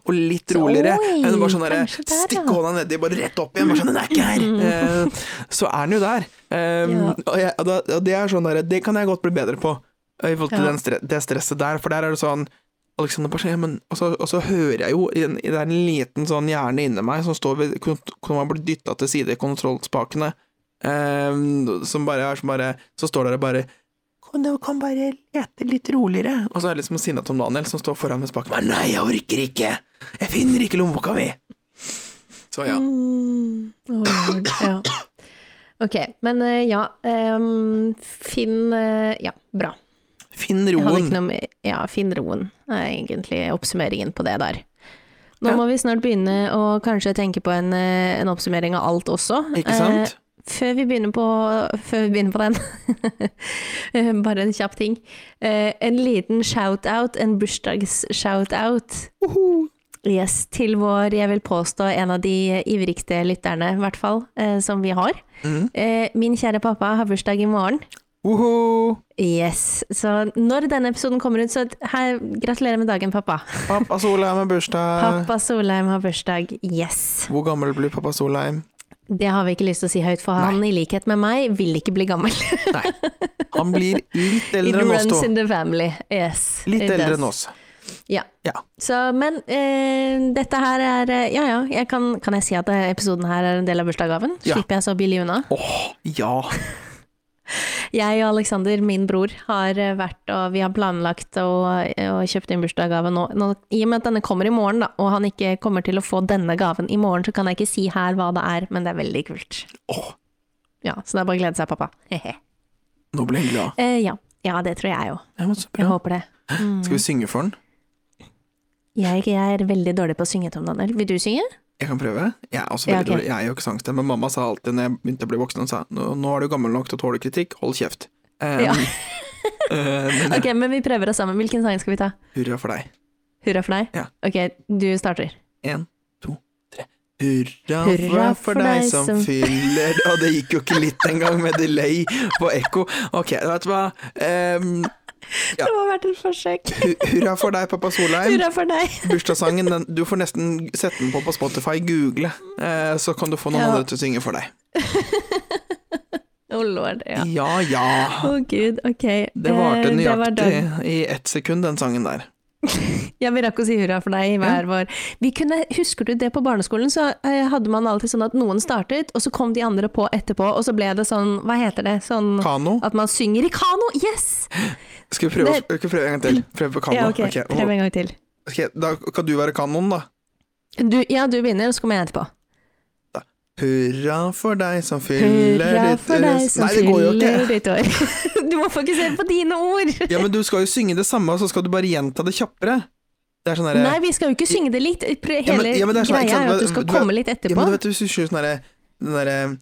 og litt roligere enn bare sånn derre stikke hånda nedi, bare rett opp igjen, bare sånn 'Den er ikke her!' Eh, så er den jo der. Um, Ja. og, jeg, og, det er sånn derre Det kan jeg godt bli bedre på, i forhold til Ja. den stre det stresset der, for der er det sånn Alexander ja, men, og, så, og så hører jeg jo Det er en liten sånn hjerne inni meg som står ved Kunne man blir dytta til side i kontrollspakene, eh, som bare er som bare Så står der og bare kan du kan bare lete litt roligere. Og så er det liksom sinna Tom Daniel som står foran med spaken. men Nei, jeg orker ikke! Jeg finner ikke lommeboka mi! Så ja. Mm. Oh, ja. Ok, men eh, ja. Um, finn eh, Ja, bra. Finn roen. noe Ja, finn roen, er egentlig oppsummeringen på det der. Nå Ja. må vi snart begynne å kanskje tenke på en, eh, en oppsummering av alt også. Ikke sant? Eh, før vi på, før vi begynner på den, *laughs* eh, bare en kjapp ting. Eh, en liten shout-out, en bursdags-shout-out. Yes, til vår, jeg vil påstå, en av de ivrigste lytterne, i hvert fall, eh, som vi har. Mm. Eh, min kjære pappa har bursdag i morgen. Woho! Yes, så når denne episoden kommer ut, så her, gratulerer med dagen, pappa. Pappa Solheim har bursdag. Pappa Solheim har bursdag, yes. Hvor gammel blir pappa Solheim? Det har vi ikke lyst til å si høyt, for han i likhet med meg vil ikke bli gammel. Nei. Han blir litt *laughs* eldre enn oss runs to. in the family, yes. Litt it eldre enn oss. Ja. Ja. Så, men eh, dette her er eh, Ja ja, jeg kan, kan jeg si at eh, episoden her er en del av bursdagsgaven? Ja. Slipper jeg så billig unna? Åh, ja. Jeg og Alexander, min bror, har eh, vært og vi har planlagt og, og kjøpt inn bursdagsgave nå. nå. I og med at denne kommer i morgen, da, og han ikke kommer til å få denne gaven i morgen, så kan jeg ikke si her hva det er, men det er veldig kult. Oh. Ja, Så det er bare å glede seg, pappa. Hehe. nå ble jeg glad. Eh, ja. ja, det tror jeg òg. Så Jeg håper det. Mm. Skal vi synge for den? Jeg, jeg er veldig dårlig på å synge, Tom Daniel. Vil du synge? Jeg kan prøve. Jeg er, også Ja, okay. dårlig. jeg er jo ikke sangstemme, men mamma sa alltid når jeg begynte å bli voksen, hun sa nå, nå er du gammel nok til å tåle kritikk, hold kjeft. Um, Ja. *laughs* eh, men Ok, men vi prøver oss sammen. Hvilken sang skal vi ta? hurra for deg. Hurra for deg? Ja. Ok, du starter. En, to, tre. Hurra, Hurra for, deg som, fyller Og det gikk jo ikke litt engang med delay på ekko. Ok, vet du hva. Um, *laughs* Ja. Det må ha vært et forsøk. hurra for deg, pappa Solheim. Hurra for deg. *laughs* Bursdagssangen, den, du får nesten sette den på på Spotify, google, eh, så kan du få noen Ja. andre til å synge for deg. *laughs* Oh lord, ja. Ja ja. Å gud, ok. Det varte nøyaktig det var i ett sekund, den sangen der. Ja, vi rakk å si hurra for deg i hver vår. Vi kunne, husker du det på barneskolen, så eh, hadde man alltid sånn at noen startet, og så kom de andre på etterpå, og så ble det sånn, hva heter det, sånn Kano. at man synger i kano, yes! *gasps* Skal vi prøve, Det- prøve en gang til? Prøve på kano. Ja, ok, Okay. prøv en gang til. Okay, da kan du være kanoen, da. Du, ja, du begynner, og så kommer jeg etterpå. Hurra for deg som fyller Hurra ditt for deg som Nei, det går jo ikke. *laughs* Du må fokusere på dine ord! Ja, men du skal jo synge det samme, og så skal du bare gjenta det kjappere. Det sånn Nei, vi skal jo ikke synge det litt. Hele Ja, men- ja, men det er sånn, greia er at du skal du komme litt etterpå. Ja, men du vet hvis du kjører sånn derre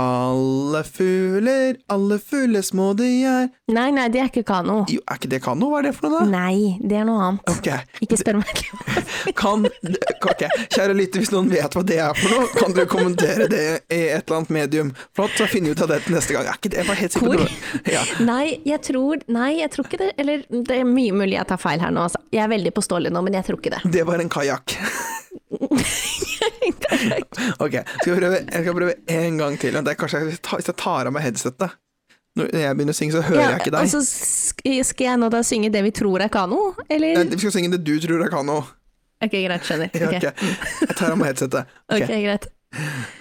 Alle fugler, alle fugler små de er Nei, nei, det er ikke kano. Jo, er ikke det kano? Hva er det for noe, da? Nei, det er noe annet. Okay. Ikke spør meg. *laughs* kan Ok, kjære lytter, hvis noen vet hva det er for noe, kan dere kommentere det i et eller annet medium. Flott, så finner vi ut av det til neste gang. Er ikke det jeg var helt sikker på? Ja. Nei, jeg tror Nei, jeg tror ikke det. Eller det er mye mulig jeg tar feil her nå, altså. Jeg er veldig påståelig nå, men jeg tror ikke det. Det var en kajakk. *laughs* *laughs* Ok, skal prøve, jeg skal prøve en gang til. Det er kanskje jeg tar, hvis jeg tar av meg headsetet. Når jeg begynner å synge, så hører Ja, jeg ikke deg. Altså, skal jeg nå da synge det vi tror er kano, eller? Nei, Vi skal synge det du tror er kano. Ok, greit, skjønner. Ja, Ok, ok. Jeg tar av meg headsetet. Okay. Ok. greit.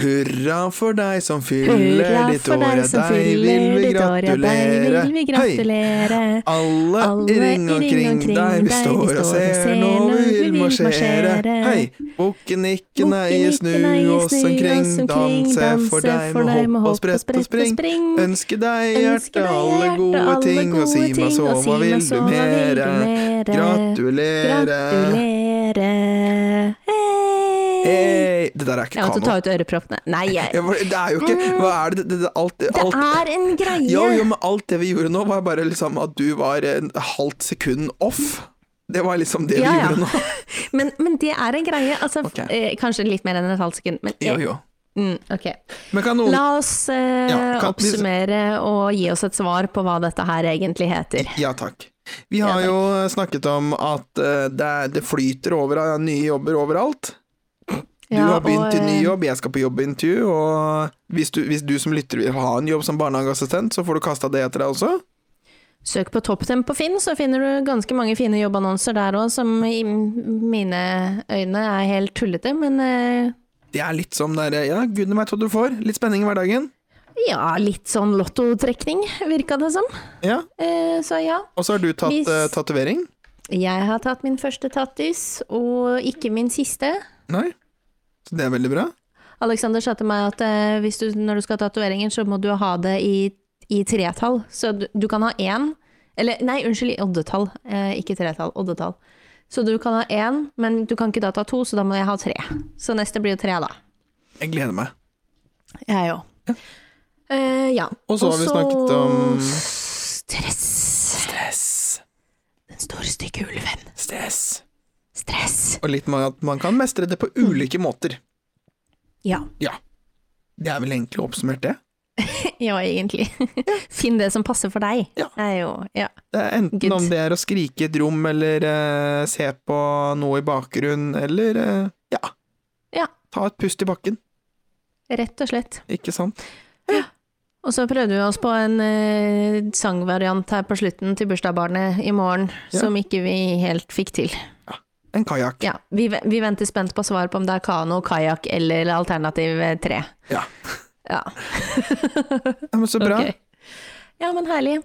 Hurra for deg som fyller Hurra ditt år, ja deg vil vi gratulere. vil vi Hei! Alle, Alle i ring omkring deg, vi står og ser når vi vil marsjere. Hei! Bukken ikke nei, snu oss omkring, danse for deg med hopp og sprett og spring. Ønske deg hjerte alle gode ting, og si meg så, hva vil du mere? Gratulere. Gratulere. Hei. Det der er ikke Jeg måtte ta ut øreproppene. Nei, jeg, *laughs* Ja, Det er jo ikke Hva er det, det, det alt, det er en greie. Jo, jo, men alt det vi gjorde nå, var bare liksom at du var en halvt sekund off. Det var liksom det Ja, vi gjorde nå. *laughs* Men, men det er en greie. Altså, okay. eh, kanskje litt mer enn et halvt sekund. Men, Jo, jo. Mm, ok. Men kan noen La oss eh, Ja, kan- oppsummere og gi oss et svar på hva dette her egentlig heter. Ja takk. Vi har Ja, takk. jo snakket om at uh, det, er- det flyter over av nye jobber overalt. Du Ja, har begynt i ny eh, jobb, jeg skal på jobbintervju, og hvis du, hvis du som lytter vil ha en jobb som barnehageassistent, så får du kasta det etter deg også. Søk på ToppTem på Finn, så finner du ganske mange fine jobbannonser der òg, som i mine øyne er helt tullete, men uh... Det er litt som der, ja, gudene veit hva du får. Litt spenning i hverdagen. ja, litt sånn lottotrekning, virka det som. Ja. Uh, så ja. Og så har du tatt Hvis- uh, tatovering. Jeg har tatt min første tattis, og ikke min siste. Nei. Så det er veldig bra. Alexander sa til meg at eh, hvis du, når du skal ha tatoveringer, så må du ha det i, i tretall. Så du, du kan ha én Eller nei, unnskyld, i oddetall. Eh, ikke tretall, oddetall. Så du kan ha én, men du kan ikke da ta to, så da må jeg ha tre. Så neste blir jo tre, da. Jeg gleder meg. Jeg òg. Eh, ja. Og så har vi snakket om Stress. stress. Den store, stygge ulven. Stress. Stress. Og litt med at man kan mestre det på ulike måter. Ja. Ja. Det er vel egentlig oppsummert, det. *laughs* Ja, egentlig. *laughs* Finn det som passer for deg. Ja. Er jo, ja. Det er enten Good. om det er å skrike i et rom, eller uh, se på noe i bakgrunnen, eller uh, ja. Ja. Ta et pust i bakken, Rett og slett. ikke sant? Ja. Og så prøvde vi oss på en uh, sangvariant her på slutten til bursdagsbarnet i morgen, Ja. som ikke vi helt fikk til. En kajakk. Ja, vi, vi venter spent på svar på om det er kano, kajakk eller alternativ eh, tre. Ja. Ja, Ja, men så bra. Okay. Ja, men herlig.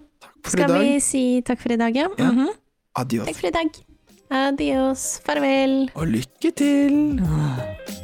For i Skal dag. vi si takk for i dag, ja? Ja. Mhm. Adios. Takk for i dag. Adios. Farvel. Og lykke til!